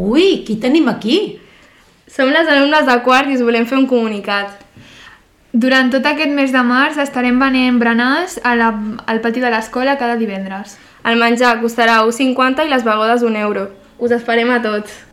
Ui, qui tenim aquí? Som les alumnes de quart i us volem fer un comunicat. Durant tot aquest mes de març estarem venent berenars a la, al pati de l'escola cada divendres. El menjar costarà 1,50 i les begodes un euro. Us esperem a tots.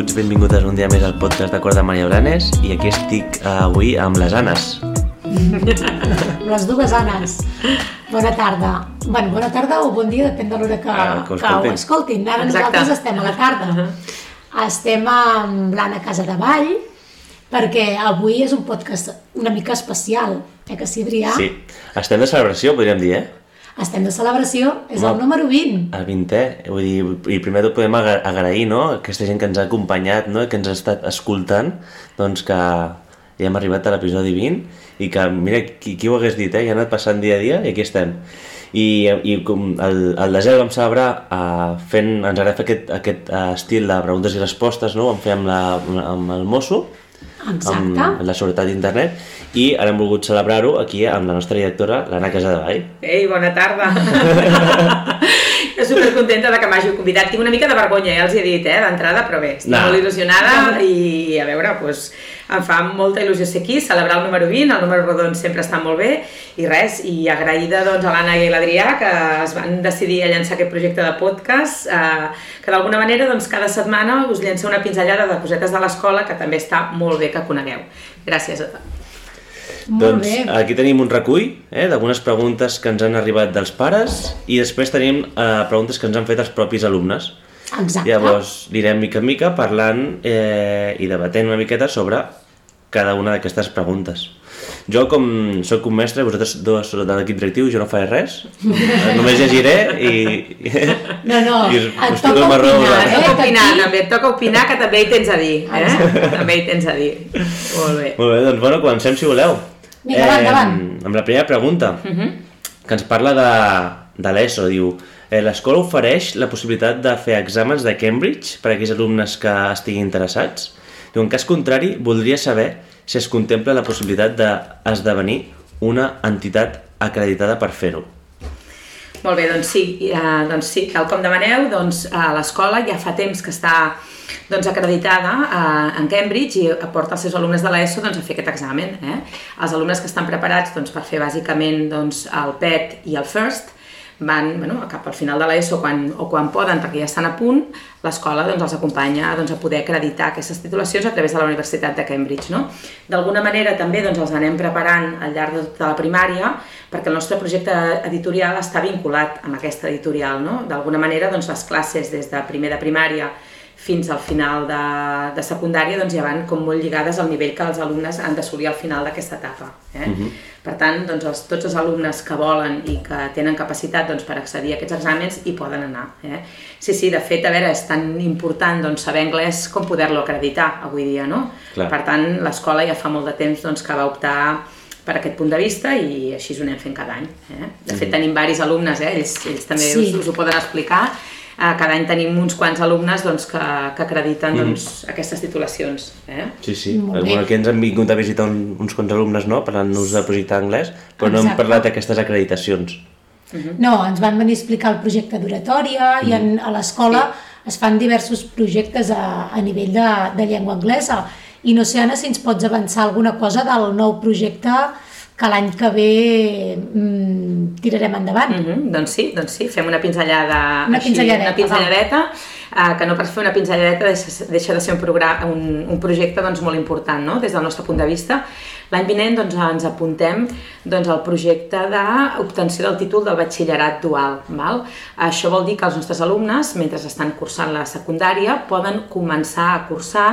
Benvinguts, benvingudes un dia més al podcast de Cor de Maria Blanes i aquí estic eh, avui amb les Anes. Les dues Anes. Bona tarda. Bueno, bona tarda o bon dia, depèn de l'hora que, Ah, que ho que ho escoltin. escoltin. Ara Exacte. nosaltres estem a la tarda. Estem amb l'Anna Casadevall, perquè avui és un podcast una mica especial, eh que sí, Adrià? Sí, estem de celebració, podríem dir, eh? Estem de celebració, és Home. el número 20. El 20è, vull dir, i primer tot podem agra- agrair, no?, aquesta gent que ens ha acompanyat, no?, que ens ha estat escoltant, doncs que ja hem arribat a l'episodi 20 i que, mira, qui, qui ho hagués dit, eh?, ja ha anat passant dia a dia i aquí estem. I, i com el, el desè el vam celebrar uh, fent, ens agrada fer aquest, aquest uh, estil de preguntes i respostes, no?, ho vam fer amb, la, amb el mosso, Exacte. amb la seguretat d'internet i ara hem volgut celebrar-ho aquí amb la nostra directora, l'Anna Casadevall. Ei, bona tarda. jo supercontenta de que m'hàgiu convidat. Tinc una mica de vergonya, ja els hi he dit, eh, d'entrada, però bé, estic No. molt il·lusionada i, a veure, doncs, em fa molta il·lusió ser aquí, celebrar el número 20, el número rodon sempre està molt bé, i res, i agraïda doncs, a l'Anna i a l'Adrià que es van decidir a llançar aquest projecte de podcast, eh, que d'alguna manera doncs, cada setmana us llença una pinzellada de cosetes de l'escola que també està molt bé que conegueu. Gràcies a tots. Molt doncs bé. aquí tenim un recull eh, d'algunes preguntes que ens han arribat dels pares i després tenim eh, preguntes que ens han fet els propis alumnes. Exacte. Llavors anirem mica en mica parlant eh, i debatent una miqueta sobre cada una d'aquestes preguntes. Jo, com sóc un mestre, vosaltres dos de l'equip directiu, jo no faré res, eh, només llegiré i... No, no, i us, et us toca opinar, eh? Et toca opinar, aquí- també et toca opinar, que també hi tens a dir, eh? també hi tens a dir. Molt bé. Molt bé, doncs bueno, comencem si voleu. Vinga, va, endavant. Amb la primera pregunta, que ens parla de, de l'ESO, diu eh, L'escola ofereix la possibilitat de fer exàmens de Cambridge per a aquells alumnes que estiguin interessats? Diu, en cas contrari, voldria saber si es contempla la possibilitat d'esdevenir una entitat acreditada per fer-ho. Molt bé, doncs sí, eh, doncs sí, tal com demaneu, doncs eh, l'escola ja fa temps que està doncs, acreditada eh, en Cambridge i aporta els seus alumnes de l'ESO doncs, a fer aquest examen. Eh? Els alumnes que estan preparats doncs, per fer bàsicament doncs, el PET i el FIRST van bueno, cap al final de l'ESO quan, o quan poden, perquè ja estan a punt, l'escola doncs, els acompanya doncs, a poder acreditar aquestes titulacions a través de la Universitat de Cambridge. No? D'alguna manera també doncs, els anem preparant al llarg de tota la primària perquè el nostre projecte editorial està vinculat amb aquesta editorial. No? D'alguna manera doncs, les classes des de primer de primària fins al final de, de secundària doncs, ja van com molt lligades al nivell que els alumnes han d'assolir al final d'aquesta etapa. Eh? Per tant, doncs, els, tots els alumnes que volen i que tenen capacitat doncs, per accedir a aquests exàmens hi poden anar. Eh? Sí, sí, de fet, a veure, és tan important doncs, saber anglès com poder-lo acreditar avui dia, no? Clar. Per tant, l'escola ja fa molt de temps doncs, que va optar per aquest punt de vista i així ho anem fent cada any. Eh? De fet, tenim varis alumnes, eh? ells, ells també Sí. us, us ho poden explicar. Eh, cada any tenim uns quants alumnes doncs, que, que acrediten doncs, aquestes titulacions. Eh? Sí, sí. Molt bé. Bueno, aquí ens han vingut a visitar un, uns quants alumnes, no?, parlant-nos de projecte d'anglès, però no hem Exacte. parlat d'aquestes acreditacions. No, ens van venir a explicar el projecte d'oratòria i en, a l'escola es fan diversos projectes a, a nivell de, de llengua anglesa. I no sé, Anna, si ens pots avançar alguna cosa del nou projecte que l'any que ve mm, tirarem endavant. Mm -hmm, doncs sí, doncs sí, fem una pinzellada Una pinzelladeta, una pinzelladeta eh, que no per fer una pinzelladeta deixa, deixa de ser un, programa, un, un projecte doncs, molt important no? des del nostre punt de vista. L'any vinent doncs, ens apuntem doncs, al projecte d'obtenció del títol del batxillerat dual. Val? Això vol dir que els nostres alumnes, mentre estan cursant la secundària, poden començar a cursar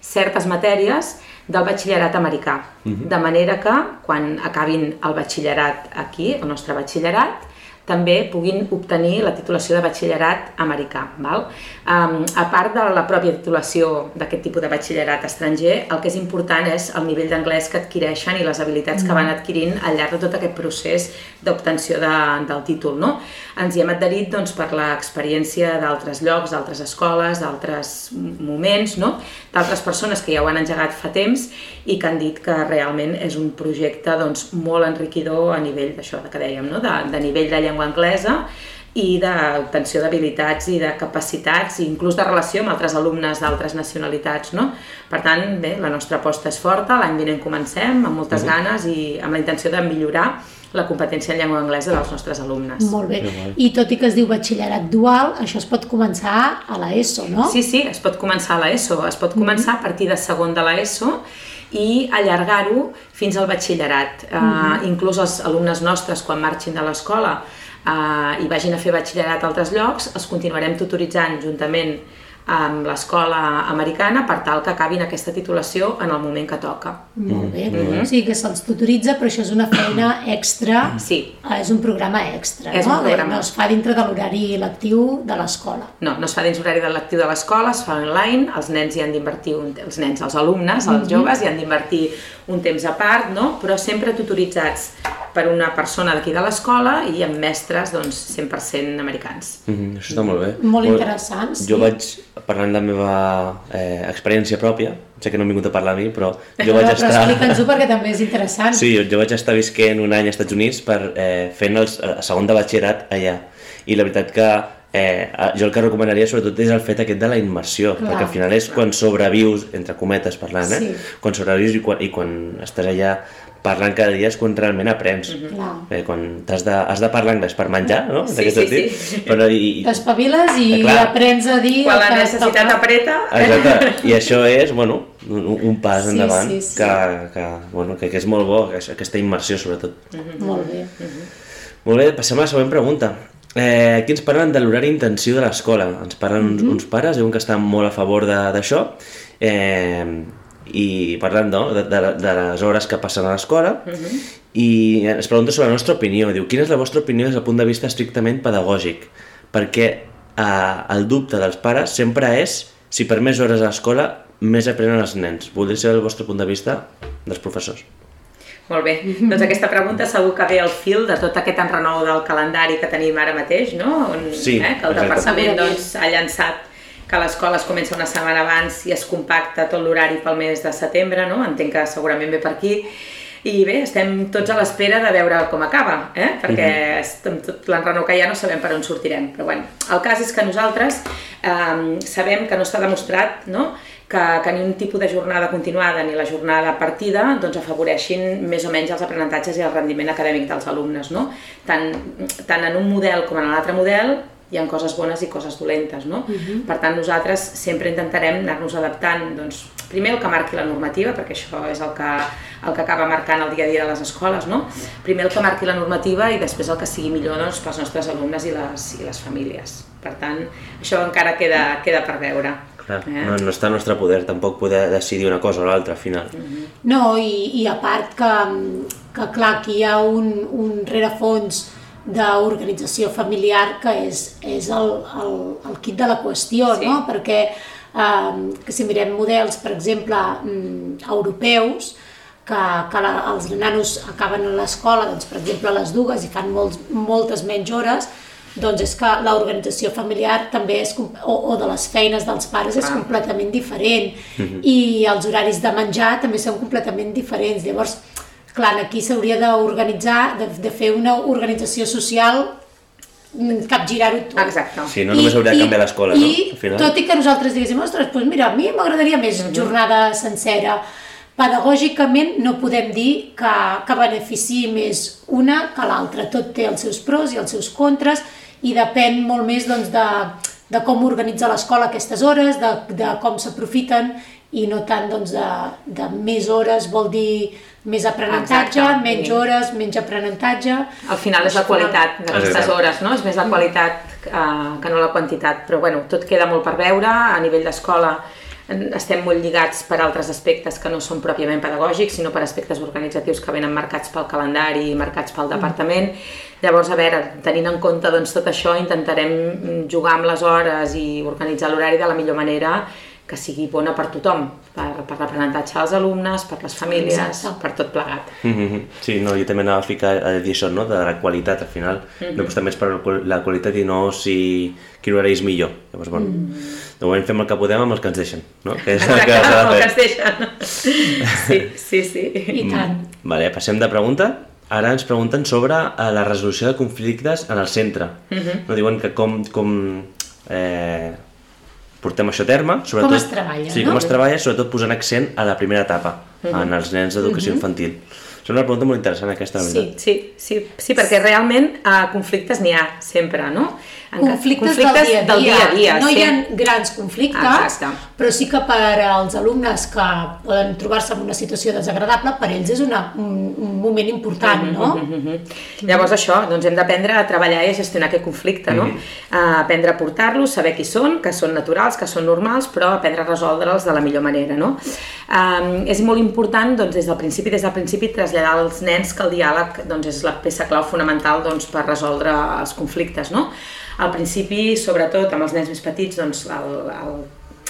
certes matèries del batxillerat americà. De manera que, quan acabin el batxillerat aquí, el nostre batxillerat, també puguin obtenir la titulació de batxillerat americà. Val? Um, a part de la pròpia titulació d'aquest tipus de batxillerat estranger, el que és important és el nivell d'anglès que adquireixen i les habilitats que van adquirint al llarg de tot aquest procés d'obtenció de, del títol. No? Ens hi hem adherit doncs, per l'experiència d'altres llocs, d'altres escoles, d'altres moments, no? d'altres persones que ja ho han engegat fa temps i que han dit que realment és un projecte doncs, molt enriquidor a nivell d'això que dèiem, no? de, de nivell de llengua anglesa i d'obtenció d'habilitats i de capacitats i inclús de relació amb altres alumnes d'altres nacionalitats. No? Per tant, bé, la nostra aposta és forta, l'any vinent comencem amb moltes ganes i amb la intenció de millorar la competència en llengua anglesa dels nostres alumnes. Molt bé. I tot i que es diu batxillerat dual, això es pot començar a l'ESO, no? Sí, sí, es pot començar a l'ESO, es pot començar a partir de segon de l'ESO i allargar-ho fins al batxillerat. Uh, inclús els alumnes nostres, quan marxin de l'escola uh, i vagin a fer batxillerat a altres llocs, els continuarem tutoritzant juntament amb l'escola americana per tal que acabin aquesta titulació en el moment que toca. Molt bé. O sigui que se'ls tutoritza, però això és una feina extra. Sí. Eh, És un programa extra, És no? un programa. No es fa dintre de l'horari lectiu de l'escola. No, no es fa dins l'horari de lectiu de l'escola, es fa online, els nens hi han d'invertir, un, els nens, els alumnes, els joves hi han d'invertir un temps a part, no? però sempre tutoritzats per una persona d'aquí de l'escola i amb mestres doncs, 100% americans. Mm -hmm, això està molt bé. Molt interessant, sí. Jo vaig, parlant de la meva eh, experiència pròpia, sé que no hem vingut a parlar a mi, però jo vaig però estar... explica'ns-ho perquè també és interessant. Sí, jo, jo vaig estar visquent un any als Estats Units per, eh, fent el, el segon de batxillerat allà. I la veritat que eh, jo el que recomanaria sobretot és el fet aquest de la immersió, Clar, perquè al final és quan sobrevius, entre cometes parlant, eh? Sí. quan sobrevius i quan, i quan estàs allà parlant cada dia és quan realment aprens. Clar. Eh, quan has de, has de parlar anglès per menjar, no? Sí, sí, sentit. sí. Però, i, T'espaviles i Eh, clar. aprens a dir... Quan la necessitat toca. apreta... Exacte, i això és, bueno, un, un pas Sí, endavant sí, sí. Que, que, bueno, que, que és molt bo, aquesta immersió sobretot. Molt bé. Molt bé, passem a la següent pregunta. Eh, aquí ens parlen de l'horari intensiu de l'escola. Ens parlen uns, uns pares, diuen que estan molt a favor de- d'això, eh, i parlant no, de, de, de les hores que passen a l'escola, i ens pregunta sobre la nostra opinió. Diu, quina és la vostra opinió des del punt de vista estrictament pedagògic? Perquè eh, el dubte dels pares sempre és si per més hores a l'escola més aprenen els nens. Voldria saber el vostre punt de vista dels professors. Molt bé, doncs aquesta pregunta segur que ve al fil de tot aquest enrenou del calendari que tenim ara mateix, no? On, Sí, eh, que el exacte. departament doncs, ha llançat que l'escola es comença una setmana abans i es compacta tot l'horari pel mes de setembre, no? Entenc que segurament ve per aquí. I bé, estem tots a l'espera de veure com acaba, eh? perquè mm amb tot l'enrenou que hi ha no sabem per on sortirem. Però bueno, el cas és que nosaltres eh, sabem que no està demostrat no? que, que ni un tipus de jornada continuada ni la jornada partida doncs, afavoreixin més o menys els aprenentatges i el rendiment acadèmic dels alumnes. No? Tant, tant en un model com en l'altre model hi ha coses bones i coses dolentes. No? Per tant, nosaltres sempre intentarem anar-nos adaptant doncs, primer el que marqui la normativa, perquè això és el que, el que acaba marcant el dia a dia de les escoles, no? primer el que marqui la normativa i després el que sigui millor doncs, pels nostres alumnes i les, i les famílies. Per tant, això encara queda, queda per veure. Clar, Eh? no, no està al nostre poder tampoc poder decidir una cosa o l'altra al final. No, i, i a part que, que clar, aquí hi ha un, un rerefons d'organització familiar que és, és el, el, el kit de la qüestió, Sí. no? Perquè eh, que si mirem models, per exemple, mm, europeus, que, que la, els nanos acaben a l'escola, doncs, per exemple, a les dues i fan molts, moltes menys hores, doncs és que l'organització familiar també és, o, o de les feines dels pares és Clar. completament diferent i els horaris de menjar també són completament diferents. Llavors, clar, aquí s'hauria d'organitzar, de, de fer una organització social mm, capgirar-ho tot. Exacte. Sí, no només hauria de canviar l'escola, no? I Al final. tot i que nosaltres diguéssim, ostres, doncs mira, a mi m'agradaria més jornada sencera. Pedagògicament no podem dir que, que beneficiï més una que l'altra. Tot té els seus pros i els seus contres i depèn molt més doncs, de, de com organitza l'escola aquestes hores, de, de com s'aprofiten i no tant doncs, de, de més hores vol dir més aprenentatge, Exacte. menys Sí. hores, menys aprenentatge. Al final és la qualitat d'aquestes hores, no? És més la qualitat eh, que no la quantitat. Però bueno, tot queda molt per veure a nivell d'escola. estem molt lligats per altres aspectes que no són pròpiament pedagògics, sinó per aspectes organitzatius que venen marcats pel calendari i marcats pel departament. Llavors, a veure, tenint en compte doncs, tot això, intentarem mm, jugar amb les hores i organitzar l'horari de la millor manera que sigui bona per tothom, per, per l'aprenentatge dels alumnes, per les famílies, Exacte. per tot plegat. Mhm. Sí, no, jo també anava a ficar a dir això, no?, de la qualitat, al final. No apostar més per la qual- la qualitat i no si quin horari és millor. Llavors, bueno, de moment fem el que podem amb els que ens deixen, no? Que és el que s'ha el que es deixen. Sí, sí, sí. I tant. Vale, passem de pregunta. Ara ens pregunten sobre eh, la resolució de conflictes en el centre. no diuen que com, com eh, portem això a terme. Sobretot, es treballa, Sí, no? com es treballa, sobretot posant accent a la primera etapa, en els nens d'educació infantil. És una pregunta molt interessant aquesta, la Sí, veritat. sí, sí, sí perquè realment eh, conflictes n'hi ha sempre, no? En ca- conflictes, del, dia a dia. del dia a dia. no sí. hi ha grans conflictes, Exacte. però sí que per als alumnes que poden trobar-se en una situació desagradable, per ells és una, un, un moment important, no? Mhm. Llavors això, doncs hem d'aprendre a treballar i a gestionar aquest conflicte, no? A aprendre a portar-los, saber qui són, que són naturals, que són normals, però aprendre a resoldre'ls de la millor manera, no? Um, és molt important, doncs, des del principi, des del principi, traslladar als nens que el diàleg doncs, és la peça clau fonamental doncs, per resoldre els conflictes, no? Al principi, sobretot amb els nens més petits, doncs, el, el,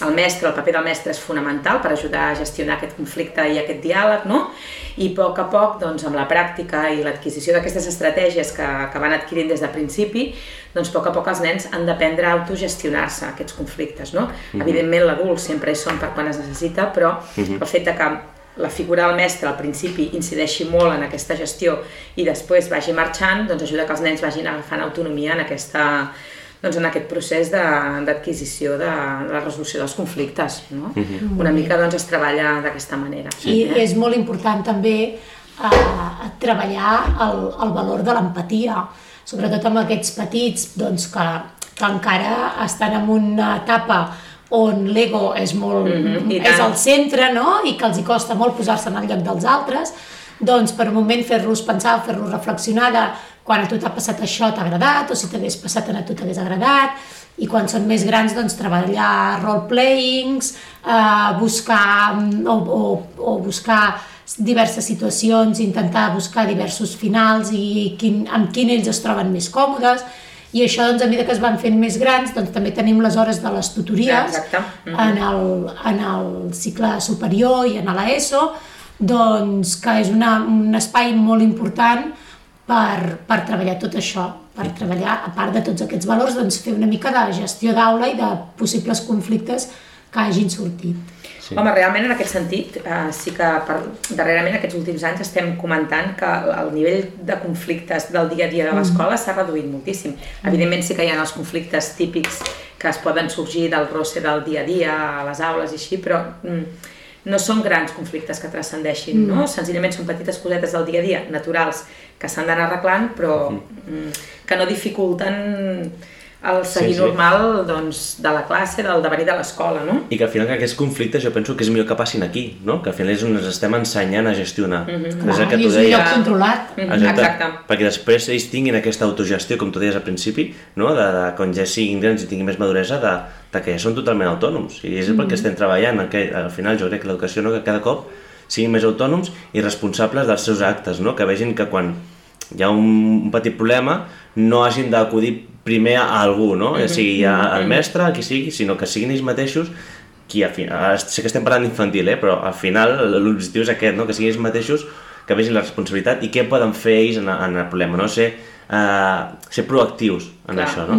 el mestre, el paper del mestre és fonamental per ajudar a gestionar aquest conflicte i aquest diàleg, no? I a poc a poc, doncs, amb la pràctica i l'adquisició d'aquestes estratègies que, que van adquirint des de principi, doncs, a poc a poc els nens han d'aprendre a autogestionar-se aquests conflictes, no? Evidentment, l'adult sempre hi són per quan es necessita, però el fet de que la figura del mestre al principi incideixi molt en aquesta gestió i després vagi marxant, doncs ajuda que els nens vagin agafant autonomia en, aquesta, doncs en aquest procés de- d'adquisició de, de la resolució dels conflictes. No? Una mica doncs, es treballa d'aquesta manera. I és molt important també eh, treballar el, el valor de l'empatia, sobretot amb aquests petits doncs, que, que encara estan en una etapa on l'ego és molt Mhm, i és al centre no? i que els hi costa molt posar-se en el lloc dels altres, doncs per un moment fer-los pensar, fer-los reflexionar de quan a tu t'ha passat això t'ha agradat o si t'hagués passat a tu t'hagués agradat. I quan són més grans doncs treballar role-playings, eh, buscar mm, o, o, o buscar diverses situacions, intentar buscar diversos finals i quin, amb quin ells es troben més còmodes i això doncs, a mesura que es van fent més grans doncs, també tenim les hores de les tutories Exacte. Mhm. en, el, en el cicle superior i en l'ESO doncs, que és una, un espai molt important per, per treballar tot això, per treballar, a part de tots aquests valors, doncs, fer una mica de gestió d'aula i de possibles conflictes que hagin sortit. Sí. Home, realment en aquest sentit, eh, sí que per, darrerament aquests últims anys estem comentant que el nivell de conflictes del dia a dia de l'escola s'ha reduït moltíssim. Evidentment sí que hi ha els conflictes típics que es poden sorgir del roce del dia a dia a les aules i així, però mm, no són grans conflictes que transcendeixin, no? Senzillament són petites cosetes del dia a dia, naturals, que s'han d'anar arreglant, però mm, que no dificulten el seguir Sí, sí. normal doncs, de la classe, del devenir de l'escola, no? I que al final que aquests conflictes jo penso que és millor que passin aquí, no? Que al final és on ens estem ensenyant a gestionar. Mm -hmm. Clar, és que tu és un lloc deies. controlat. Mhm, Exacte. Exacte. Perquè després ells tinguin aquesta autogestió, com tu deies al principi, no? de, de quan ja siguin grans i tinguin més maduresa, de, de que ja són totalment autònoms. I és pel que estem treballant. Que, al final jo crec que l'educació no? que cada cop siguin més autònoms i responsables dels seus actes, no? que vegin que quan hi ha un, un petit problema no hagin d'acudir primer a algú, no? ja sigui a- al mestre, qui sigui, sinó que siguin ells mateixos qui al final, sé que estem parlant infantil, eh? però al final l'objectiu és aquest, no? que siguin ells mateixos que vegin la responsabilitat i què poden fer ells en, en el problema, no? Ser, uh, ser proactius en Clar. això, no?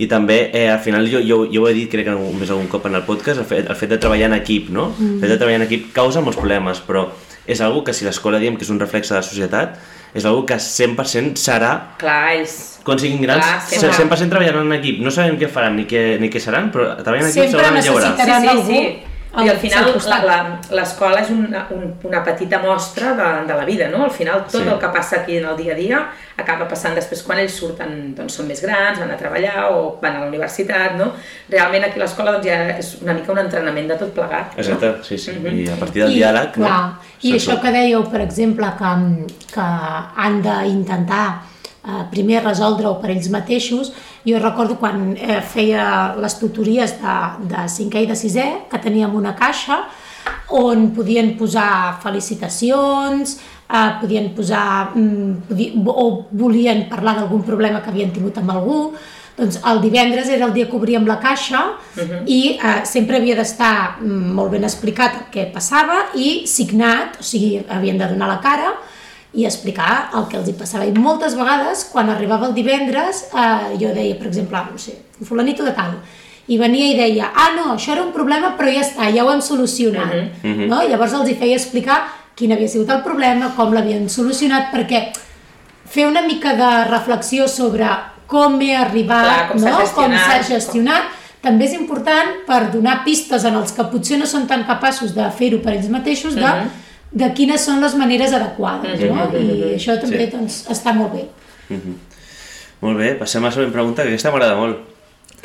I també, eh, al final, jo, jo, jo ho he dit, crec que un- més algun cop en el podcast, el fet, el fet de treballar en equip, no? El fet de treballar en equip causa molts problemes, però és algo que si l'escola diem que és un reflex de la societat, és algo que 100% serà Clar, és... quan siguin grans, Clar, se- sempre. 100% treballaran en equip. No sabem què faran ni què, ni què seran, però treballant en equip Sempre segurament hi haurà. necessitaran Sí, sí, algú sí. I al al final l'escola és una, un, una petita mostra de, de la vida, no? Al final tot Sí. el que passa aquí en el dia a dia acaba passant després quan ells surten, doncs són més grans, van a treballar o van a la universitat, no? Realment aquí l'escola doncs, ja és una mica un entrenament de tot plegat. no? Exacte, sí, sí. I a partir del I, diàleg... clar, no? I això que dèieu, per exemple, que, que han d'intentar eh, primer resoldre-ho per ells mateixos, Jo recordo quan eh, feia les tutories de, de 5è i de 6è, que teníem una caixa on podien posar felicitacions, eh, podien posar, mm, o volien parlar d'algun problema que havien tingut amb algú, doncs el divendres era el dia que obríem la caixa uh -huh. i eh, sempre havia d'estar mm, molt ben explicat el que passava i signat, o sigui, havien de donar la cara i explicar el que els hi passava. I moltes vegades, quan arribava el divendres, eh, jo deia, per exemple, no sé, un fulanito de tal, i venia i deia, ah, no, això era un problema, però ja està, ja ho hem solucionat. Uh -huh. no? I llavors els hi feia explicar quin havia sigut el problema, com l'havien solucionat, perquè fer una mica de reflexió sobre com he arribat, Clar, com no? com s'ha gestionat, també és important per donar pistes en els que potser no són tan capaços de fer-ho per ells mateixos, de, Mhm. De quines són les maneres adequades, no? I això també Sí. doncs, està molt bé. Molt bé, passem a la següent pregunta, que aquesta m'agrada molt.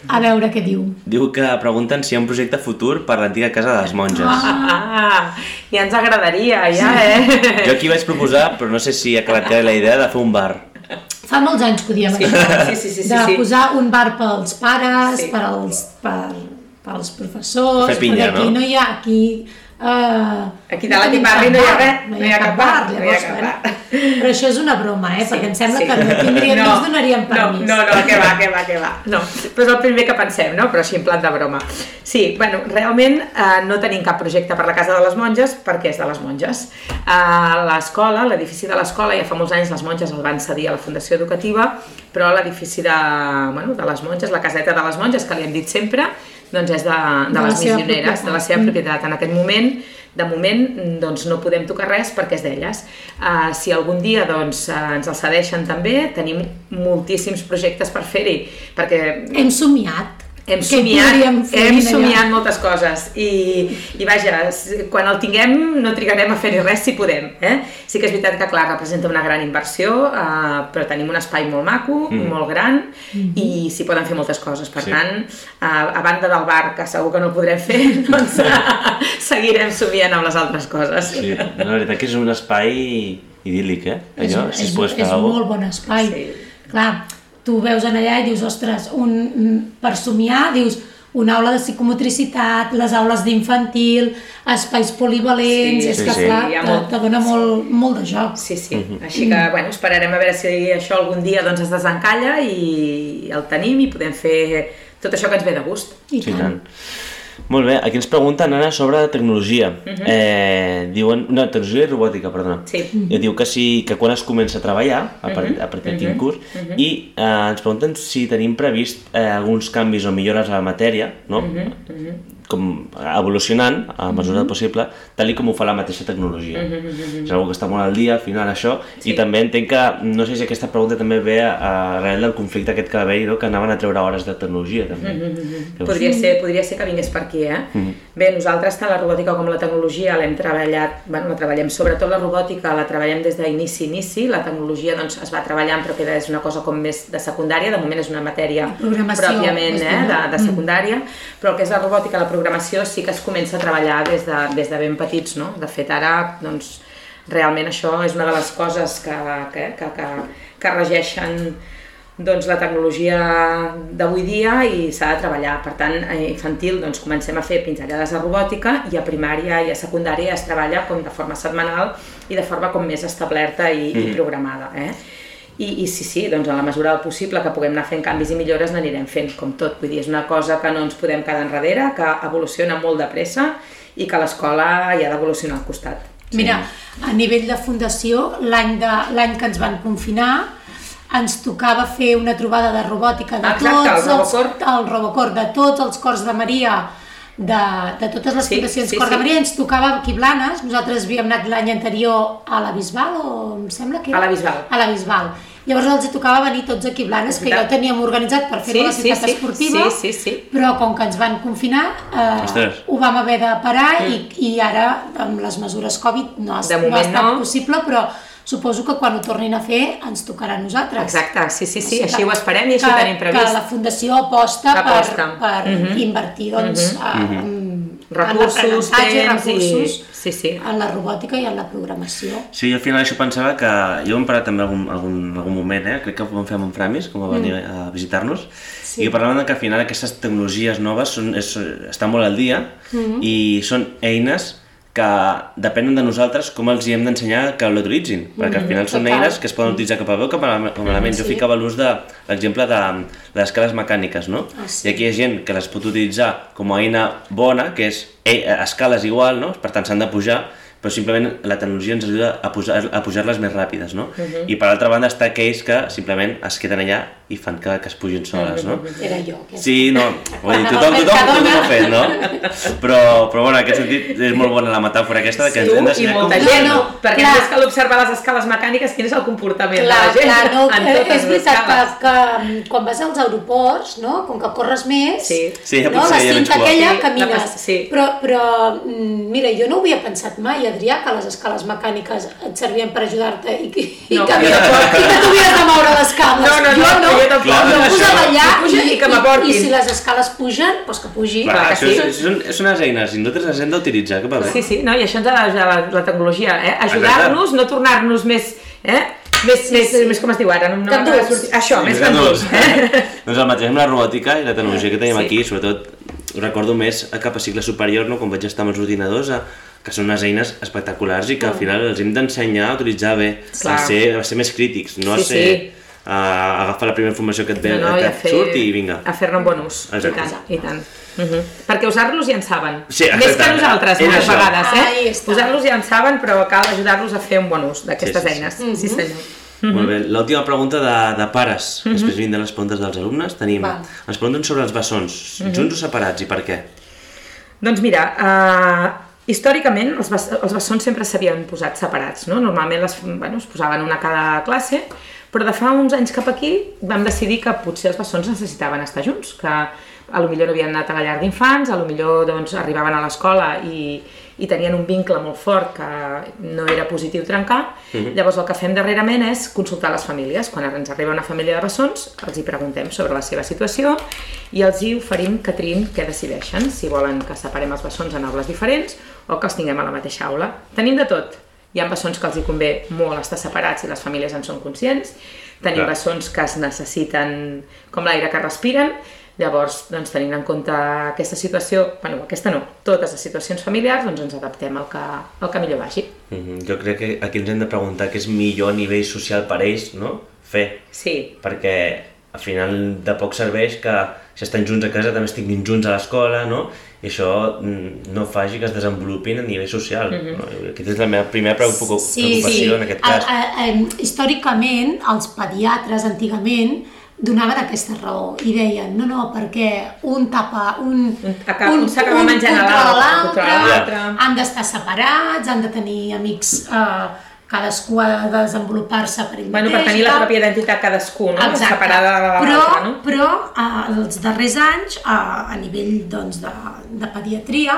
A veure què diu. Diu que pregunten si hi ha un projecte futur per l'antiga casa de les monges. Ah, ja ens agradaria, ja, eh? Jo aquí vaig proposar, però no sé si ha quedat clara la idea de fer un bar. Fa molts anys que ho diem, Sí, això. sí, sí, sí, sí, de sí. posar un bar pels pares, Sí. per als, per, pels professors, Fer pinya, perquè aquí no? no hi ha... Aquí, uh, Aquí dalt aquí barri no hi ha res, no hi ha cap bar, no hi ha cap bar. Però això és una broma, eh? perquè em sembla sí. que no tindríem, no, ens donaríem permís. No, no, no, que va, que va, que va. No, però és el primer que pensem, no? Però així en plan de broma. Sí, bueno, realment eh, no tenim cap projecte per la Casa de les Monges perquè és de les monges. Eh, l'escola, l'edifici de l'escola, ja fa molts anys les monges el van cedir a la Fundació Educativa, però l'edifici de, bueno, de les monges, la caseta de les monges, que li hem dit sempre, doncs és de, de, De les missioneres, de la seva propietat. En aquest moment, de moment, doncs no podem tocar res perquè és d'elles. Uh, si algun dia doncs, uh, ens el cedeixen també, tenim moltíssims projectes per fer-hi, perquè Hem somiat. Hem Què somiat, podríem fer hem somiat moltes coses i, i vaja, quan el tinguem no trigarem a fer-hi res si podem. Eh? Sí que és veritat que, clar, representa una gran inversió, uh, però tenim un espai molt maco, mm. molt gran, i s'hi poden fer moltes coses. Per Sí. tant, uh, a banda del bar, que segur que no el podrem fer, doncs uh, seguirem somiant amb les altres coses. Sí, la veritat que és un espai idíl·lic, eh? Allò, és, si és, es és fer un molt bon espai. Sí. Clar, tu veus en allà i dius, ostres, un, un- per somiar, dius, una aula de psicomotricitat, les aules d'infantil, espais polivalents, Sí, és sí, que sí. clar, ha te, molt- te dona molt, molt de joc. Sí, sí. Així que, bueno, esperarem a veure si això algun dia doncs, es desencalla i el tenim i podem fer tot això que ens ve de gust. I Sí, tant. tant. Molt bé, aquí ens pregunten ara sobre tecnologia. eh, diuen, no, tecnologia i robòtica, perdona. Sí. I diu que, sí, que quan es comença a treballar, a, part, a partir de quin curs, i eh, ens pregunten si tenim previst eh, alguns canvis o millores a la matèria, no? Com evolucionant a mesura del possible, tal i com ho fa la mateixa tecnologia. És una que està molt al dia, al final, això, i també entenc que, no sé si aquesta pregunta també ve a, a arrel del conflicte aquest que va haver-hi, no? que anaven a treure hores de tecnologia, també. Que Podria ser, podria ser que vingués per aquí, eh? Bé, nosaltres tant la robòtica com la tecnologia l'hem treballat, bueno, la treballem, sobretot la robòtica la treballem des d'inici inici, la tecnologia doncs es va treballant però queda és una cosa com més de secundària, de moment és una matèria pròpiament eh, de, de secundària, però el que és la robòtica, la programació sí que es comença a treballar des de, des de ben petits, no? De fet ara, doncs, realment això és una de les coses que, que, que, que, que regeixen doncs, la tecnologia d'avui dia i s'ha de treballar. Per tant, a infantil doncs, comencem a fer pinzellades de robòtica i a primària i a secundària es treballa com de forma setmanal i de forma com més establerta i, i programada. Eh? I, I sí, sí, doncs a la mesura del possible que puguem anar fent canvis i millores n'anirem fent, com tot. Vull dir, és una cosa que no ens podem quedar enrere, que evoluciona molt de pressa i que l'escola hi ha d'evolucionar al costat. Mira, a nivell de fundació, l'any que ens van confinar, ens tocava fer una trobada de robòtica de Exacte, el tots els, Robocor. el Robocor, de tots els cors de Maria, de, de totes les Sí, fundacions sí, Cor de sí. Maria, ens tocava aquí Blanes, nosaltres havíem anat l'any anterior a la Bisbal, o em sembla que era? A la Bisbal. A la Bisbal. Llavors els tocava venir tots aquí Blanes, que ja ho teníem organitzat per fer-ho Sí, a la sí, ciutat sí, esportiva, sí, sí, sí. però com que ens van confinar, eh, Ostres. ho vam haver de parar i, i ara amb les mesures Covid no ha, no ha estat no. possible, però suposo que quan ho tornin a fer ens tocarà a nosaltres. Exacte, sí, sí, sí, O sigui així que- ho esperem i així que, ho tenim previst. Que la Fundació aposta, Aposta. per, per Mhm. invertir doncs, mm recursos, l'aprenentatge, temps i... recursos Sí, sí. en la robòtica i en la programació. Sí, jo al final això pensava que... Jo ho hem parlat també algun, algun, algun moment, eh? crec que ho vam fer amb en Framis, com va venir a visitar-nos, sí. i parlàvem de que al final aquestes tecnologies noves són, és, estan molt al dia i són eines que depenen de nosaltres com els hi hem d'ensenyar que l'utilitzin, perquè al final són total. eines que es poden utilitzar cap a veu com a, a element. Jo sí. ficava l'ús de l'exemple de les escales mecàniques, no? Ah, sí. I aquí hi ha gent que les pot utilitzar com a eina bona, que és eh, escales igual, no? per tant s'han de pujar, però simplement la tecnologia ens ajuda a pujar- a pujar-les més ràpides, no? I per altra banda està aquells que simplement es queden allà i fan que, que es pugin soles, no? Era jo. Que... Sí, no, vull dir, tothom, tothom, tothom ho ha fet, no? Però, però bueno, en aquest sentit és molt bona la metàfora aquesta de que Tu ens hem d'ensenyar com... molta No, gent, no, perquè clar. que l'observar les escales mecàniques, quin és el comportament Clar, de la gent clar, no, en eh, totes és veritat que, que mm, quan vas als aeroports, no? com que corres més, Sí. Sí, ja no? la cinta aquella Sí, camines. pas- sí. Però, però mm, mira, jo no ho havia pensat mai, Adrià, que les escales mecàniques et servien per ajudar-te i, que- i, No, que, jo i que tu havies de moure les cames. No, no, no, jo no, jo. Clar, jo em això- posava allà que pugen i que m'aportin. i, si les escales pugen, doncs que pugi. Clar, Clar que sí. és, són, són unes eines i nosaltres les hem d'utilitzar cap a bé. Sí, sí, no? i això ens ha d'ajudar la, la tecnologia, eh? ajudar-nos, no tornar-nos més, eh? més, Sí, més, sí. més, com es diu ara? No, no sortir. Això, més gandulls. gandulls. Eh? doncs el mateix amb la robòtica i la tecnologia que tenim Sí. aquí, sobretot recordo més a cap a cicle superior, no? quan vaig estar amb els ordinadors, a, que són unes eines espectaculars i que al final els hem d'ensenyar a utilitzar bé, Clar. a ser, a ser més crítics, no Sí, a ser... sí. A agafar la primera informació que et, ve, No, no, i que et fer, surt i vinga. a fer-ne un bon ús, i Exacte. tant, i tant. Uh -huh. Perquè usar-los ja en saben. Sí, Més que nosaltres, És moltes això. vegades, eh? està. Usar-los ja en saben, però cal ajudar-los a fer un bon ús d'aquestes Sí, sí, sí. eines. Sí, senyor. Molt bé, l'última pregunta de, de pares, després vindran les preguntes dels alumnes, tenim, Val. ens pregunten sobre els bessons, junts o separats i per què? Doncs mira, uh, històricament els, els bessons sempre s'havien posat separats, no? Normalment les, bueno, es posaven una a cada classe, però de fa uns anys cap aquí vam decidir que potser els bessons necessitaven estar junts, que a lo millor no havien anat a la llar d'infants, a lo millor doncs, arribaven a l'escola i, i tenien un vincle molt fort que no era positiu trencar. Llavors el que fem darrerament és consultar les famílies. Quan ens arriba una família de bessons, els hi preguntem sobre la seva situació i els hi oferim que triïn què decideixen, si volen que separem els bessons en aules diferents o que els tinguem a la mateixa aula. Tenim de tot. Hi ha bessons que els hi convé molt estar separats i les famílies en són conscients. Tenim Clar. bessons que es necessiten com l'aire que respiren. Llavors, doncs, tenint en compte aquesta situació, bueno, aquesta no, totes les situacions familiars, doncs ens adaptem al que, al que millor vagi. Mhm, Jo crec que aquí ens hem de preguntar què és millor a nivell social per ells, no? Fer, Sí, perquè al final de poc serveix que si estan junts a casa també estiguin junts a l'escola, no? I això mm, no faci que es desenvolupin a nivell social. no? Aquesta és la meva primera preocupa preocupació en aquest cas. A, a, a, històricament, els pediatres antigament donaven aquesta raó i deien, no, no, perquè un tapa, un, Un acaba- un s'acaba menjant l'altre. han d'estar separats, han de tenir amics, eh, cadascú ha de desenvolupar-se per ell bueno, mateix. per tenir la pròpia identitat cadascú, no? Exacte. Separada de però, l'altra, no? però eh, els darrers anys, eh, a nivell doncs, de, de pediatria,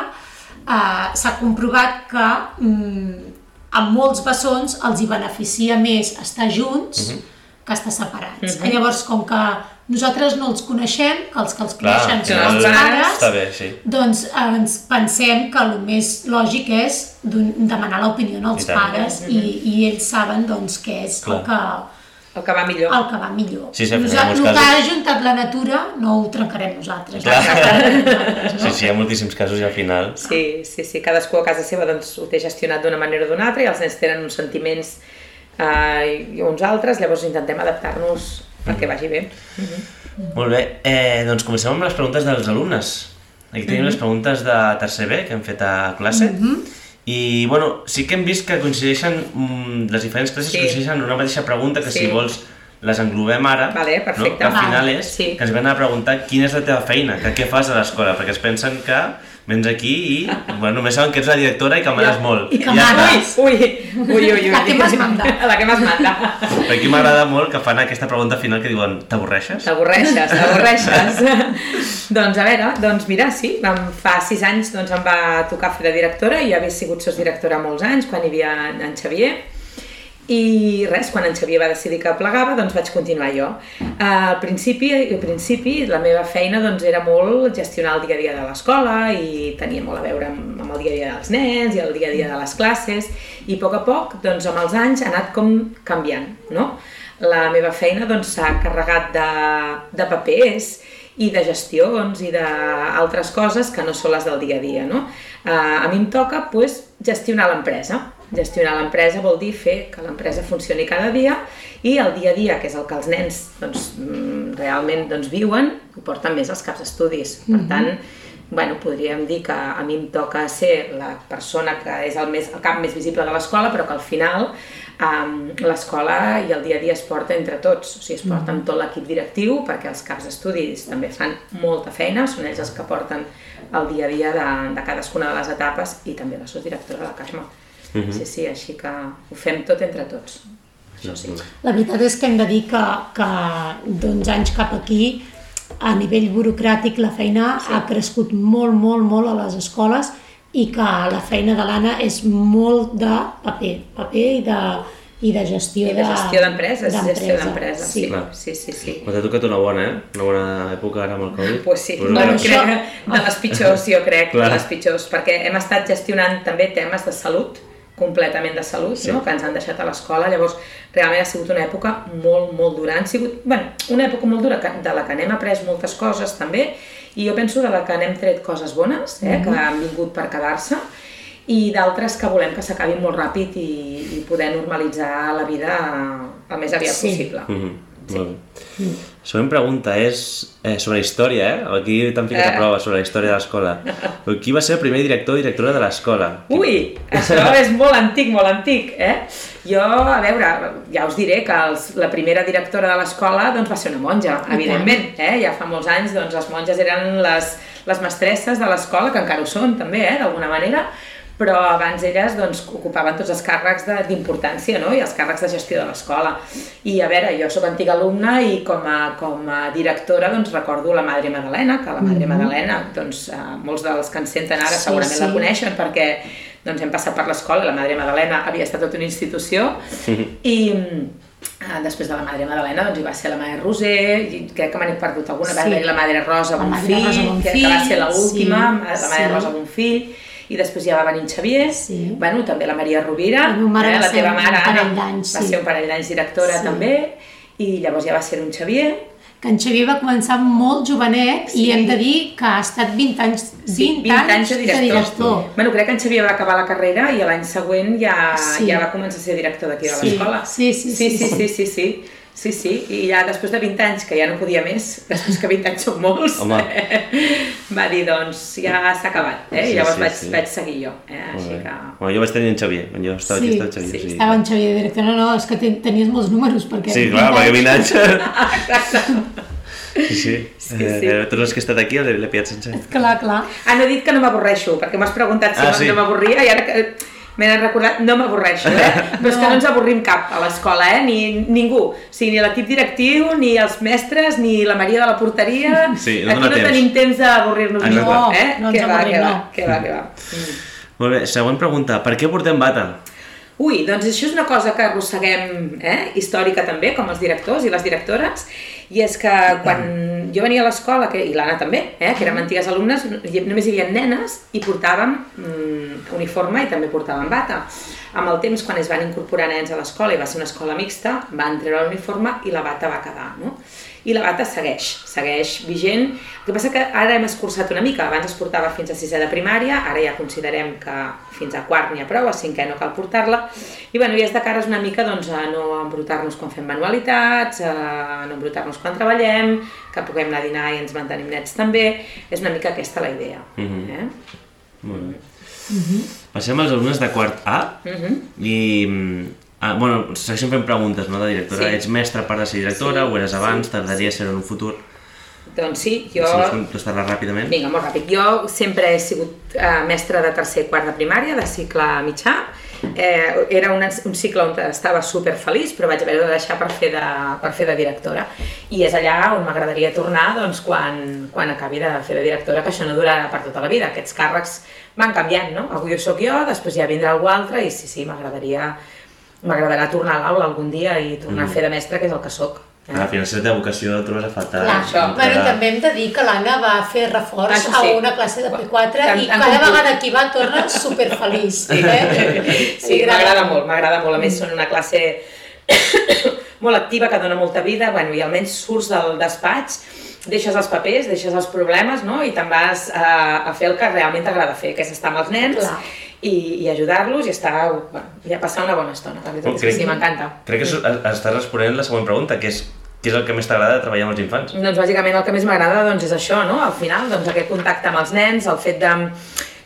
eh, s'ha comprovat que mm, a molts bessons els hi beneficia més estar junts Mhm. que estar separats. Llavors, com que nosaltres no els coneixem, que els que els Clar, coneixen al són els pares, Està bé, sí. doncs eh, ens pensem que el més lògic és demanar l'opinió als I tant. pares i, i ells saben doncs, què és el Clar. que, El que va millor. el que va millor. Sí, sí, Nosaltres, molts el que casos- ha juntat la natura no ho trencarem nosaltres. Sí, sí, hi ha moltíssims casos i al final... Sí, sí, sí, cadascú a casa seva doncs, ho té gestionat d'una manera o d'una altra i els nens tenen uns sentiments eh, i uns altres, llavors intentem adaptar-nos perquè vagi bé. Molt bé, eh, doncs comencem amb les preguntes dels alumnes. Aquí tenim Mhm. les preguntes de tercer B que hem fet a classe. I, bueno, sí que hem vist que coincideixen, mm, les diferents classes Sí. coincideixen en una mateixa pregunta, que Sí. si vols les englobem ara, Vale, no? perfecte. que al final és sí. que ens venen a preguntar quina és la teva feina, que què fas a l'escola, perquè es pensen que vens aquí i bueno, només saben que ets la directora i que manes molt. I que ja manes. Ui, ui, ui, ui. La que más manda. La que más manda. Però aquí m'agrada molt que fan aquesta pregunta final que diuen t'avorreixes? T'avorreixes, t'avorreixes. doncs a veure, doncs mira, sí, vam, fa sis anys doncs, em va tocar fer de directora, jo havia sigut sotsdirectora molts anys, quan hi havia en Xavier, I res, quan en Xavier va decidir que plegava, doncs vaig continuar jo. Al principi, al principi la meva feina doncs, era molt gestionar el dia a dia de l'escola i tenia molt a veure amb, amb el dia a dia dels nens i el dia a dia de les classes i a poc a poc, doncs, amb els anys, ha anat com canviant, no? La meva feina doncs, s'ha carregat de, de papers i de gestions i d'altres coses que no són les del dia a dia, no? Uh, a mi em toca pues, gestionar l'empresa Gestionar l'empresa vol dir fer que l'empresa funcioni cada dia i el dia a dia, que és el que els nens doncs, mm, realment doncs, viuen, ho porten més als caps d'estudis. Per mm -hmm. tant, bueno, podríem dir que a mi em toca ser la persona que és el, més, el cap més visible de l'escola, però que al final um, l'escola i el dia a dia es porta entre tots, o sigui, es porta amb tot l'equip directiu, perquè els caps d'estudis també fan molta feina, són ells els que porten el dia a dia de, de cadascuna de les etapes i també la directora la Carme. Uh -huh. Sí, sí, així que ho fem tot entre tots. Això sí. La veritat és que hem de dir que, que d'uns anys cap aquí a nivell burocràtic la feina sí. ha crescut molt, molt, molt a les escoles i que la feina de l'Anna és molt de paper, paper i de, i de gestió I de gestió d'empreses, gestió d'empreses, sí. sí, sí, sí. Però t'ha tocat una bona, eh? Una bona època ara amb el Covid. Pues sí, bueno, crec això... de les pitjors, jo crec, de les pitjors, perquè hem estat gestionant també temes de salut, completament de salut, sí. no? que ens han deixat a l'escola, llavors realment ha sigut una època molt, molt dura, han sigut, bueno, una època molt dura de la que n'hem après moltes coses també, i jo penso de la que n'hem tret coses bones, eh, mm -hmm. que han vingut per quedar-se, i d'altres que volem que s'acabin molt ràpid i, i poder normalitzar la vida el més aviat sí. possible. Mm -hmm. Sí. Molt bé. Mm. Següent pregunta és eh, sobre història, eh? Aquí t'han ficat eh. a prova sobre la història de l'escola. Qui va ser el primer director o directora de l'escola? Ui, això és molt antic, molt antic, eh? Jo, a veure, ja us diré que els, la primera directora de l'escola doncs, va ser una monja, evidentment, eh? Ja fa molts anys doncs, les monges eren les, les mestresses de l'escola, que encara ho són també, eh? d'alguna manera, però abans elles doncs, ocupaven tots els càrrecs d'importància no? i els càrrecs de gestió de l'escola. I a veure, jo sóc antiga alumna i com a, com a directora doncs, recordo la Madre Madalena, que la Madre mm -hmm. Madalena, doncs, eh, molts dels que ens senten ara sí, segurament sí. la coneixen perquè doncs, hem passat per l'escola, la Madre Madalena havia estat tota una institució i eh, després de la Madre Madalena doncs, hi va ser la Mare Roser, i crec que m'han perdut alguna, sí. va haver la Madre Rosa Bonfill, Rosa Bonfill que, que va ser l'última, sí, la Madre sí. Rosa Bonfill, i després ja va venir en Xavier, sí. bueno, també la Maria Rovira, la, eh, la teva mare Anna, va sí. ser un parell d'anys directora sí. també, i llavors ja va ser un Xavier, que en Xavier va començar molt jovenet sí. i hem de dir que ha estat 20 anys, 20, sí, 20 anys, anys de director. de director. Bueno, crec que en Xavier va acabar la carrera i l'any següent ja, sí. ja va començar a ser director d'aquí de sí. l'escola. Sí sí sí, sí, sí, sí, sí, sí. Sí, sí, i ja després de 20 anys, que ja no podia més, després que 20 anys són molts, Home. va dir, doncs, ja s'ha acabat, eh? Sí, I llavors sí, vaig, sí. vaig seguir jo, eh? Així que... Bueno, jo vaig tenir en Xavier, quan jo estava sí, aquí estava en Xavier. Sí, sí. estava en Xavier director, no, no, és que tenies molts números, perquè... Sí, clar, perquè 20 anys... Exacte. Sí, sí. sí, sí. Eh, tots els que he estat aquí l'he pillat sense. Clar, clar. Ah, no he dit que no m'avorreixo, perquè m'has preguntat si ah, sí. no m'avorria i ara que m'he recordat, no m'avorreixo, eh? Però és que no ens avorrim cap a l'escola, eh? Ni, ningú. O sigui, ni l'equip directiu, ni els mestres, ni la Maria de la porteria. Sí, no Aquí no temps. tenim temps d'avorrir-nos ningú, no, eh? No ens que va, avorrim, que no. Va, que va, que va. Mm. Molt bé, següent pregunta. Per què portem bata? Ui, doncs això és una cosa que arrosseguem eh? històrica també, com els directors i les directores, i és que quan jo venia a l'escola, i l'Anna també, eh? que érem antigues alumnes, només hi havia nenes i portàvem mm, uniforme i també portàvem bata. Amb el temps, quan es van incorporar nens a l'escola i va ser una escola mixta, van treure l'uniforme i la bata va quedar. No? I la bata segueix, segueix vigent. El que passa que ara hem escurçat una mica, abans es portava fins a sisè de primària, ara ja considerem que fins a quart n'hi ha prou, a cinquè no cal portar-la, i bueno, ja és de cares una mica doncs, a no embrutar-nos quan fem manualitats, a no embrutar-nos quan treballem, que puguem anar a dinar i ens mantenim nets també, és una mica aquesta la idea. Mm -hmm. eh? Molt bé. Mm -hmm. Passem als alumnes de quart A mm -hmm. i Ah, bueno, segueixen fent preguntes, no, de directora. Sí. Ets mestra per de ser directora, sí, ho eres abans, sí, t'agradaria sí. ser en un futur? Doncs sí, jo... Si vols contestar-la ràpidament. Vinga, molt ràpid. Jo sempre he sigut eh, mestra de tercer i quart de primària, de cicle mitjà. Eh, era un, un cicle on estava super feliç, però vaig haver de deixar per fer de, per fer de directora. I és allà on m'agradaria tornar doncs, quan, quan acabi de fer de directora, que això no durarà per tota la vida. Aquests càrrecs van canviant, no? Avui ho sóc jo, després ja vindrà algú altre i sí, sí, m'agradaria m'agradarà tornar a l'aula algun dia i tornar Mm. a fer de mestre, que és el que sóc. Eh? Al final, si la teva vocació la trobes a faltar. Clar, això. bueno, i també hem de dir que l'Anna va fer reforç Això sí. a una classe de P4 En- i cada concurs. vegada que hi va torna superfeliç. Eh? Sí, m'agrada molt, m'agrada molt. A més, són una classe molt activa, que dona molta vida, bueno, i almenys surts del despatx, deixes els papers, deixes els problemes, no? i te'n vas a, a fer el que realment t'agrada fer, que és estar amb els nens Clar. i, i ajudar-los i estar, bueno, i a passar una bona estona. La veritat és que sí, m'encanta. Crec que estàs responent la següent pregunta, que és què és el que més t'agrada de treballar amb els infants? Doncs bàsicament el que més m'agrada doncs, és això, no? Al final, doncs, aquest contacte amb els nens, el fet de,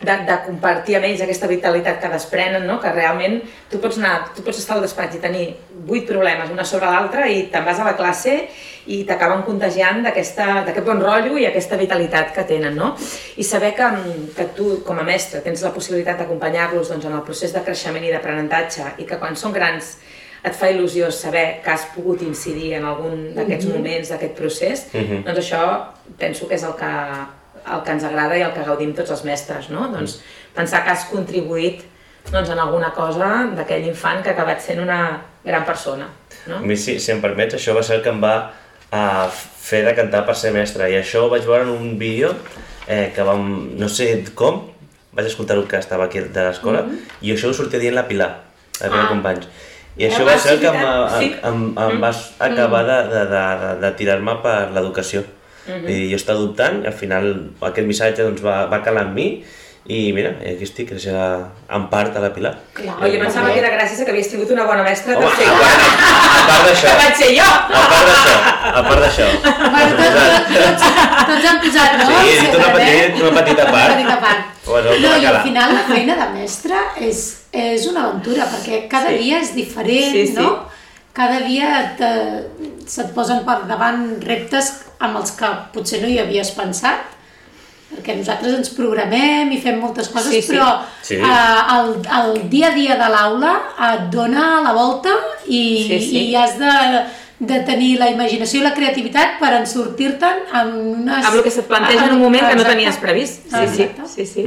de, de compartir amb ells aquesta vitalitat que desprenen, no? que realment tu pots, anar, tu pots estar al despatx i tenir vuit problemes una sobre l'altra i te'n vas a la classe i t'acaben contagiant d'aquest bon rotllo i aquesta vitalitat que tenen, no? I saber que, que tu, com a mestre, tens la possibilitat d'acompanyar-los doncs, en el procés de creixement i d'aprenentatge i que quan són grans et fa il·lusió saber que has pogut incidir en algun d'aquests moments, d'aquest procés, Mhm. doncs això penso que és el que, el que ens agrada i el que gaudim tots els mestres, no? Doncs pensar que has contribuït doncs, en alguna cosa d'aquell infant que ha acabat sent una gran persona, no? A mi, si, si em permets, això va ser el que em va a fer de cantar per ser mestre. I això ho vaig veure en un vídeo eh, que vam, no sé com, vaig escoltar el que estava aquí de l'escola, i això ho sortia dient la Pilar, la Pilar Ah. Companys. I això va ser el que em, sí. em, em, em va acabar de, de, de, de, tirar-me per l'educació. I jo estava dubtant, al final aquest missatge doncs, va, va calar en mi, i mira, i aquí estic, gràcies a, en part a la Pilar. Clar. Jo pensava que era gràcies a que havies tingut una bona mestra Home, de ser a part, a part d'això, que vaig ser jo! a part d'això, a part d'això. Bueno, tots, tots, tots han posat, no? Sí, he dit una, eh? petita, una petita part. Una petita part. De No, i al final la feina de mestre és, és una aventura, perquè cada Sí. dia és diferent, Sí, sí. no? Cada dia te, se't posen per davant reptes amb els que potser no hi havies pensat, perquè nosaltres ens programem i fem moltes coses, Sí, sí. però Sí. eh, el, el dia a dia de l'aula et dona la volta i, Sí, sí. i has de, de tenir la imaginació i la creativitat per en sortir-te'n amb unes... Amb el que se't planteja en un moment que no Exacte. tenies previst. Sí, sí, Exacte. sí, sí.